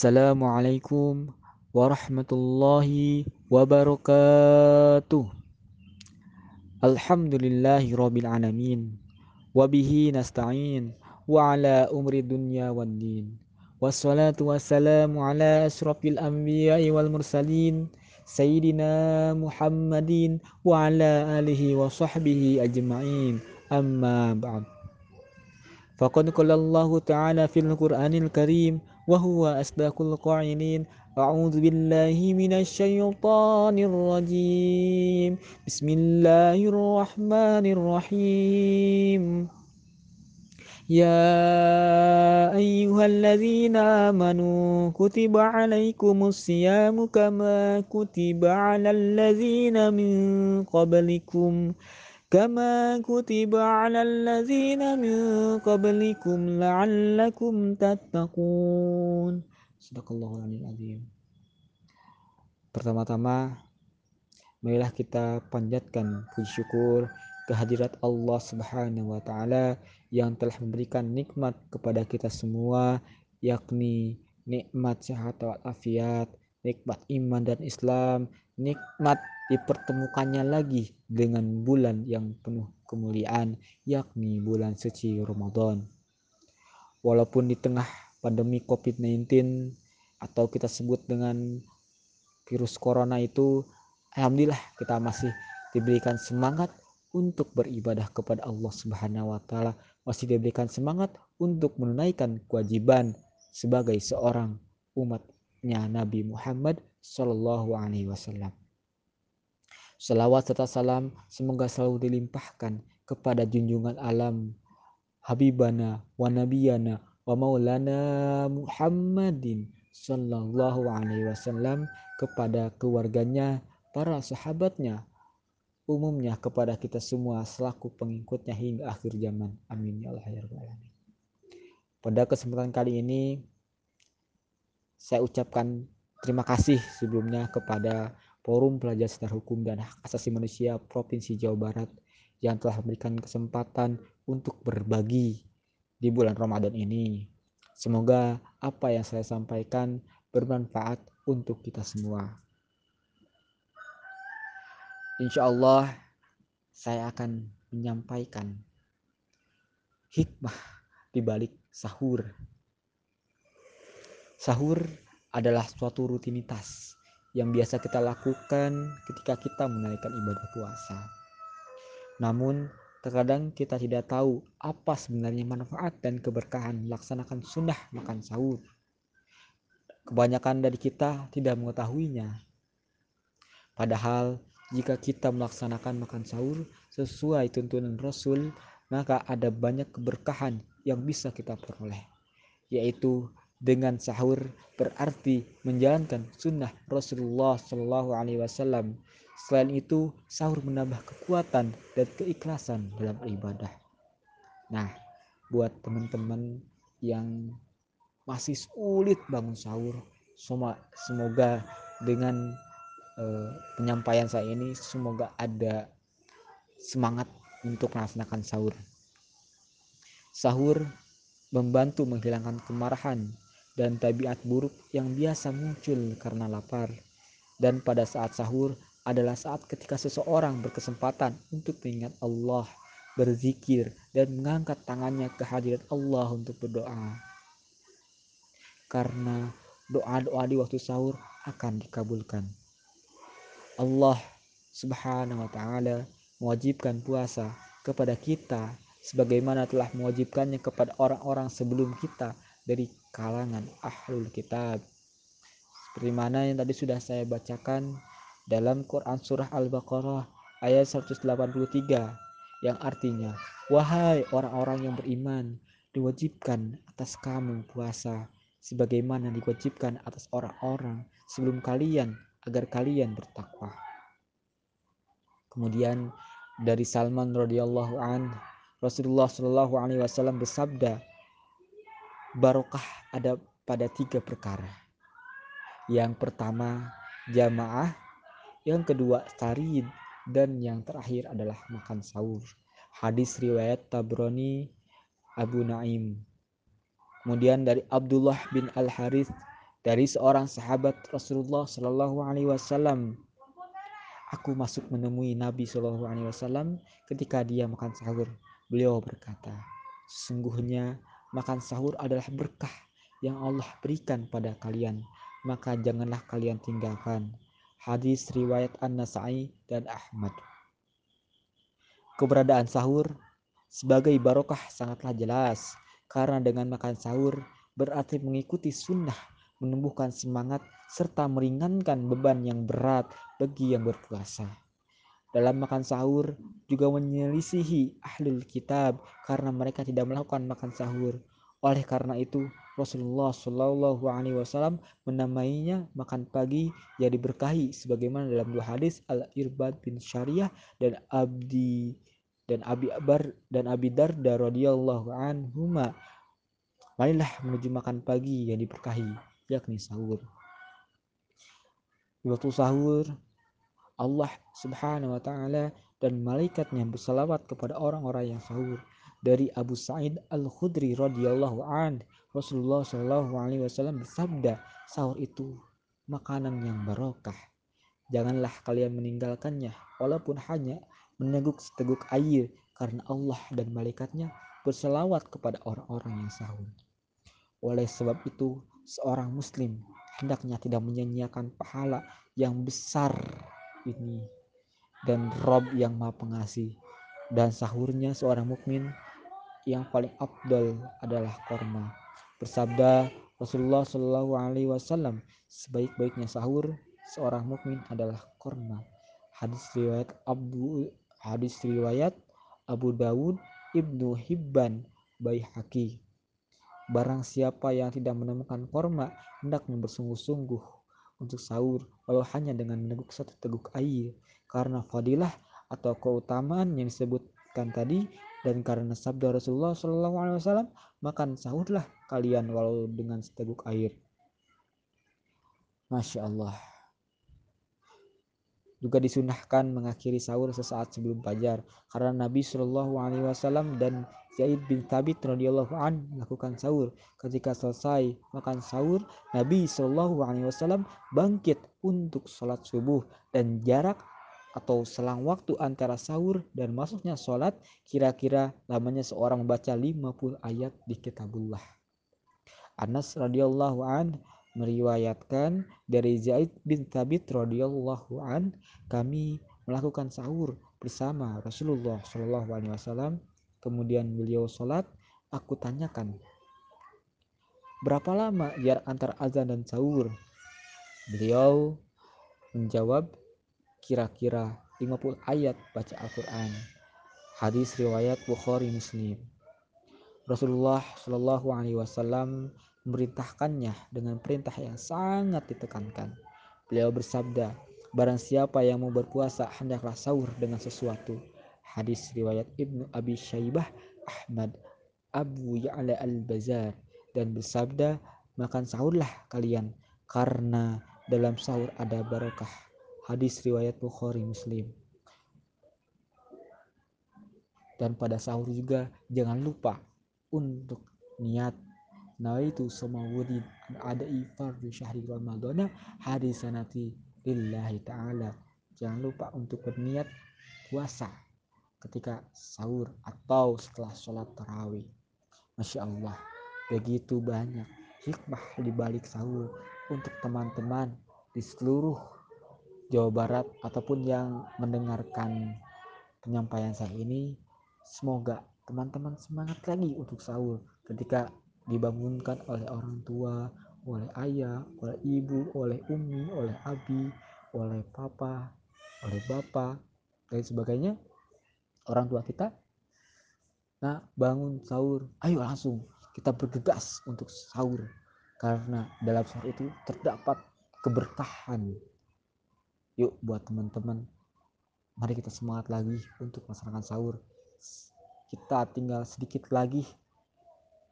Assalamualaikum warahmatullahi wabarakatuh. Alhamdulillahi rabbil alamin. Wabihi nasta'in wa ala umri dunya wad din. Wassalatu wassalamu ala asrafil anbiya'i wal mursalin Sayyidina Muhammadin wa ala alihi wa sahbihi ajma'in amma ba'd Faqad qala Allah Ta'ala fil Qur'anil Karim وهو أصدق القائلين أعوذ بالله من الشيطان الرجيم. بسم الله الرحمن الرحيم. يا أيها الذين آمنوا كتب عليكم الصيام كما كتب على الذين من قبلكم. كما كتب على الذين من قبلكم لعلكم تتقون Sadaqallahul azim. Pertama-tama marilah kita panjatkan puji syukur kehadirat Allah Subhanahu wa taala yang telah memberikan nikmat kepada kita semua yakni nikmat sehat walafiat, nikmat iman dan Islam, nikmat dipertemukannya lagi dengan bulan yang penuh kemuliaan yakni bulan suci Ramadan. Walaupun di tengah pandemi COVID-19 atau kita sebut dengan virus corona itu alhamdulillah kita masih diberikan semangat untuk beribadah kepada Allah Subhanahu wa taala, masih diberikan semangat untuk menunaikan kewajiban sebagai seorang umatnya Nabi Muhammad Shallallahu Alaihi Wasallam. Salawat serta salam semoga selalu dilimpahkan kepada junjungan alam Habibana wa Nabiyana wa Maulana Muhammadin Sallallahu Alaihi Wasallam kepada keluarganya, para sahabatnya, umumnya kepada kita semua selaku pengikutnya hingga akhir zaman. Amin ya Allah ya Rabbal Alamin. Pada kesempatan kali ini saya ucapkan terima kasih sebelumnya kepada Forum Pelajar Setar Hukum dan Hak Asasi Manusia Provinsi Jawa Barat yang telah memberikan kesempatan untuk berbagi di bulan Ramadan ini. Semoga apa yang saya sampaikan bermanfaat untuk kita semua. Insya Allah saya akan menyampaikan hikmah di balik sahur Sahur adalah suatu rutinitas yang biasa kita lakukan ketika kita menunaikan ibadah puasa. Namun, terkadang kita tidak tahu apa sebenarnya manfaat dan keberkahan melaksanakan sunnah makan sahur. Kebanyakan dari kita tidak mengetahuinya. Padahal, jika kita melaksanakan makan sahur sesuai tuntunan Rasul, maka ada banyak keberkahan yang bisa kita peroleh, yaitu dengan sahur berarti menjalankan sunnah Rasulullah Shallallahu Alaihi Wasallam. Selain itu, sahur menambah kekuatan dan keikhlasan dalam ibadah. Nah, buat teman-teman yang masih sulit bangun sahur, semoga dengan uh, penyampaian saya ini semoga ada semangat untuk melaksanakan sahur. Sahur membantu menghilangkan kemarahan dan tabiat buruk yang biasa muncul karena lapar. Dan pada saat sahur adalah saat ketika seseorang berkesempatan untuk mengingat Allah, berzikir, dan mengangkat tangannya ke hadirat Allah untuk berdoa. Karena doa-doa di waktu sahur akan dikabulkan. Allah Subhanahu wa taala mewajibkan puasa kepada kita sebagaimana telah mewajibkannya kepada orang-orang sebelum kita dari kalangan ahlul kitab seperti mana yang tadi sudah saya bacakan dalam Quran surah Al-Baqarah ayat 183 yang artinya wahai orang-orang yang beriman diwajibkan atas kamu puasa sebagaimana diwajibkan atas orang-orang sebelum kalian agar kalian bertakwa. Kemudian dari Salman radhiyallahu an Rasulullah shallallahu alaihi wasallam bersabda barokah ada pada tiga perkara. Yang pertama jamaah, yang kedua tarid, dan yang terakhir adalah makan sahur. Hadis riwayat Tabrani Abu Naim. Kemudian dari Abdullah bin Al Harith dari seorang sahabat Rasulullah Shallallahu Alaihi Wasallam. Aku masuk menemui Nabi Shallallahu Alaihi Wasallam ketika dia makan sahur. Beliau berkata, sesungguhnya makan sahur adalah berkah yang Allah berikan pada kalian, maka janganlah kalian tinggalkan. Hadis riwayat An-Nasai dan Ahmad. Keberadaan sahur sebagai barokah sangatlah jelas karena dengan makan sahur berarti mengikuti sunnah menumbuhkan semangat, serta meringankan beban yang berat bagi yang berpuasa. Dalam makan sahur juga menyelisihi ahlul kitab karena mereka tidak melakukan makan sahur. Oleh karena itu, Rasulullah Shallallahu Alaihi Wasallam menamainya makan pagi yang diberkahi sebagaimana dalam dua hadis Al Irbad bin Syariah dan Abdi dan Abi Abar dan Abi Darda radhiyallahu anhuma. Marilah menuju makan pagi yang diberkahi yakni sahur. Di waktu sahur, Allah Subhanahu wa taala dan malaikatnya bersalawat kepada orang-orang yang sahur. Dari Abu Sa'id Al-Khudri radhiyallahu an, Rasulullah Shallallahu alaihi wasallam bersabda, sahur itu makanan yang barokah. Janganlah kalian meninggalkannya walaupun hanya meneguk seteguk air karena Allah dan malaikatnya berselawat kepada orang-orang yang sahur. Oleh sebab itu, seorang muslim hendaknya tidak menyanyiakan pahala yang besar ini. Dan Rob yang maha pengasih. Dan sahurnya seorang mukmin yang paling abdul adalah korma. Bersabda Rasulullah Shallallahu Alaihi Wasallam sebaik-baiknya sahur seorang mukmin adalah korma. Hadis riwayat Abu hadis riwayat Abu Dawud Ibnu Hibban Baihaqi. Barang siapa yang tidak menemukan korma, hendaknya bersungguh-sungguh untuk sahur, walau hanya dengan meneguk satu teguk air. Karena fadilah atau keutamaan yang disebutkan tadi dan karena sabda Rasulullah SAW, makan sahurlah kalian walau dengan seteguk air. Masya Allah. Juga disunahkan mengakhiri sahur sesaat sebelum fajar karena Nabi Shallallahu Alaihi Wasallam dan Zaid bin Thabit radhiyallahu an melakukan sahur. Ketika selesai makan sahur, Nabi Shallallahu alaihi wasallam bangkit untuk sholat subuh dan jarak atau selang waktu antara sahur dan masuknya sholat kira-kira lamanya seorang membaca 50 ayat di kitabullah. Anas radhiyallahu an meriwayatkan dari Zaid bin Thabit radhiyallahu an kami melakukan sahur bersama Rasulullah Shallallahu alaihi wasallam Kemudian beliau sholat, aku tanyakan, berapa lama jarak antara azan dan sahur? Beliau menjawab, kira-kira 50 ayat baca Al-Quran. Hadis riwayat Bukhari Muslim. Rasulullah Shallallahu Alaihi Wasallam memerintahkannya dengan perintah yang sangat ditekankan. Beliau bersabda, Barang siapa yang mau berpuasa hendaklah sahur dengan sesuatu Hadis riwayat Ibnu Abi Syaibah Ahmad Abu Ya'la Al-Bazar dan bersabda makan sahurlah kalian karena dalam sahur ada barakah. Hadis riwayat Bukhari Muslim. Dan pada sahur juga jangan lupa untuk niat nawaitu sama wurid ada ifar di syahri ramadana hadis sanati lillahi ta'ala jangan lupa untuk berniat puasa ketika sahur atau setelah sholat tarawih. Masya Allah, begitu banyak hikmah di balik sahur untuk teman-teman di seluruh Jawa Barat ataupun yang mendengarkan penyampaian saya ini. Semoga teman-teman semangat lagi untuk sahur ketika dibangunkan oleh orang tua, oleh ayah, oleh ibu, oleh umi, oleh abi, oleh papa, oleh bapak, dan sebagainya. Orang tua kita nah bangun sahur ayo langsung kita bergegas untuk sahur. Karena dalam sahur itu terdapat keberkahan. Yuk buat teman-teman mari kita semangat lagi untuk melaksanakan sahur. Kita tinggal sedikit lagi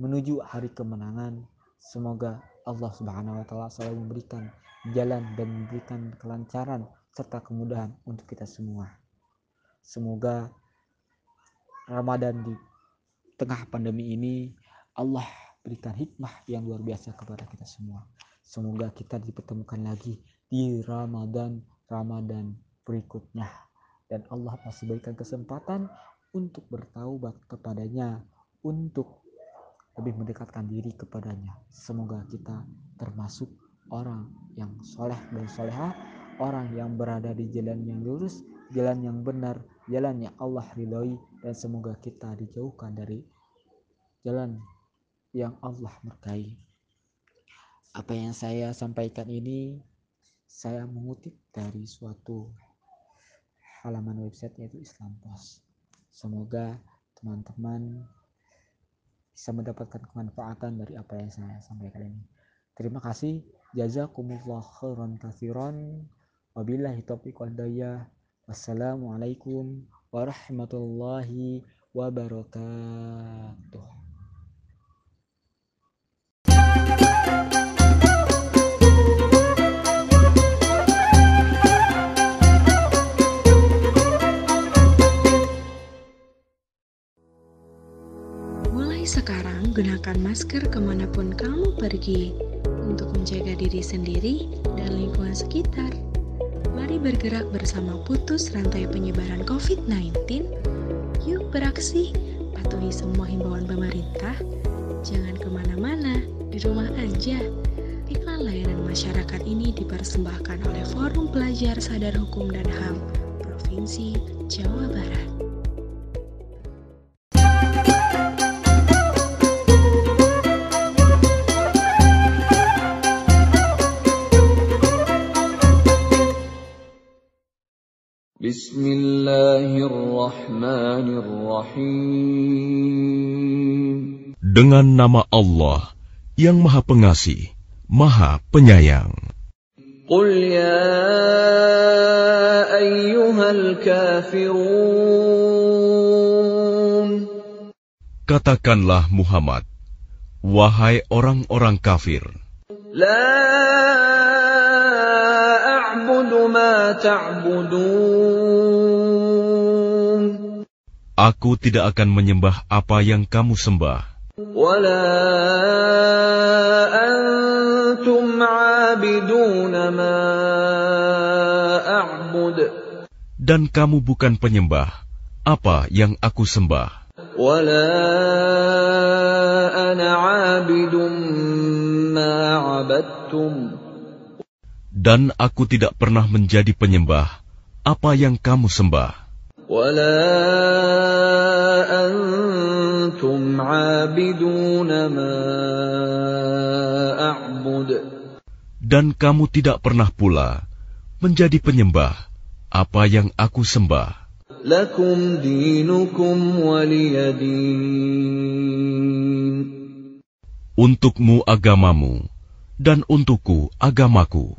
menuju hari kemenangan. Semoga Allah Subhanahu wa taala selalu memberikan jalan dan memberikan kelancaran serta kemudahan untuk kita semua. Semoga Ramadan di tengah pandemi ini Allah berikan hikmah yang luar biasa kepada kita semua. Semoga kita dipertemukan lagi di Ramadan Ramadan berikutnya. Dan Allah masih berikan kesempatan untuk bertaubat kepadanya untuk lebih mendekatkan diri kepadanya semoga kita termasuk orang yang soleh dan soleha orang yang berada di jalan yang lurus jalan yang benar jalan yang Allah ridhoi dan semoga kita dijauhkan dari jalan yang Allah murkai apa yang saya sampaikan ini saya mengutip dari suatu halaman website yaitu Islam Post. Semoga teman-teman bisa mendapatkan kemanfaatan dari apa yang saya sampaikan ini. Terima kasih. Jazakumullah khairan katsiran. Wabillahi taufiq wal Wassalamualaikum warahmatullahi wabarakatuh. Sekarang gunakan masker ke mana pun kamu pergi untuk menjaga diri sendiri dan lingkungan sekitar. Mari bergerak bersama putus rantai penyebaran COVID-19. Yuk beraksi, patuhi semua himbauan pemerintah. Jangan ke mana-mana, di rumah aja. Iklan layanan masyarakat ini dipersembahkan oleh Forum Pelajar Sadar Hukum dan HAM Provinsi Jawa Barat. Bismillahirrahmanirrahim. Dengan nama Allah yang Maha Pengasih, Maha Penyayang. Qul ya ayyuhal kafirun. Katakanlah Muhammad, wahai orang-orang kafir. La Aku tidak akan menyembah apa yang kamu sembah. Dan kamu bukan penyembah apa yang aku sembah. Dan aku tidak pernah menjadi penyembah apa yang kamu sembah. Dan kamu tidak pernah pula menjadi penyembah apa yang aku sembah. Lakum dinukum Untukmu agamamu, dan untukku agamaku.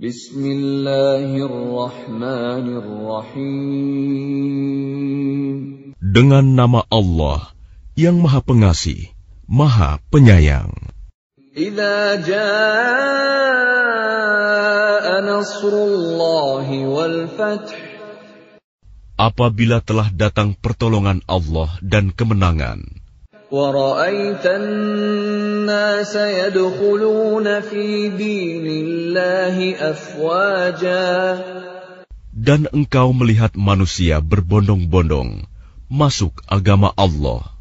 Bismillahirrahmanirrahim. Dengan nama Allah yang Maha Pengasih, Maha Penyayang. Apabila telah datang pertolongan Allah dan kemenangan. ورأيت الناس يدخلون في دين الله أفواجا dan engkau melihat manusia berbondong-bondong masuk agama Allah.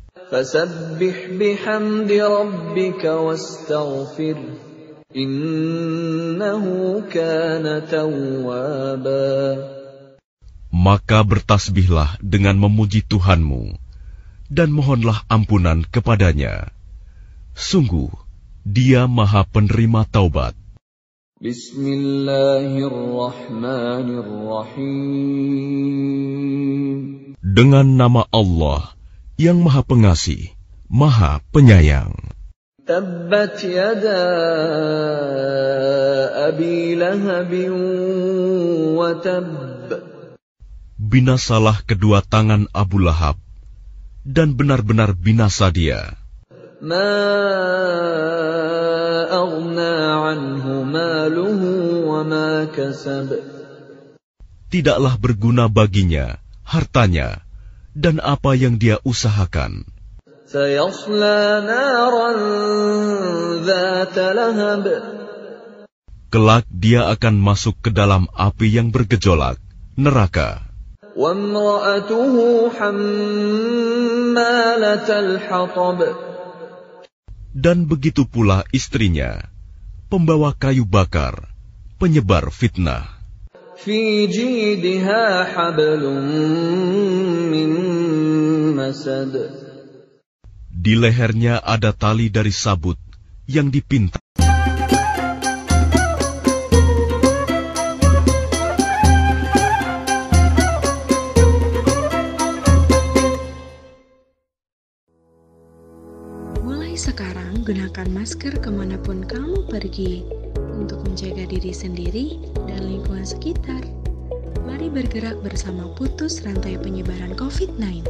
Maka bertasbihlah dengan memuji Tuhanmu dan mohonlah ampunan kepadanya. Sungguh, Dia Maha Penerima Taubat. Bismillahirrahmanirrahim. Dengan nama Allah yang maha pengasih, maha penyayang. Tabbat yada abi lahabin wa tab. Binasalah kedua tangan Abu Lahab dan benar-benar binasa dia. Tidaklah berguna baginya hartanya dan apa yang dia usahakan. Kelak dia akan masuk ke dalam api yang bergejolak, neraka. وامرأته حمالة الحطب dan begitu pula istrinya, pembawa kayu bakar, penyebar fitnah. Di lehernya ada tali dari sabut yang dipinta. Sekarang, gunakan masker ke mana pun kamu pergi untuk menjaga diri sendiri dan lingkungan sekitar. Mari bergerak bersama putus rantai penyebaran COVID-19.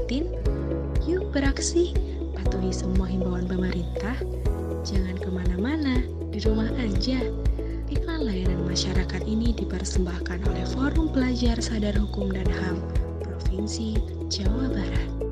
Yuk beraksi, patuhi semua himbauan pemerintah. Jangan ke mana-mana, di rumah aja. Iklan layanan masyarakat ini dipersembahkan oleh Forum Pelajar Sadar Hukum dan HAM Provinsi Jawa Barat.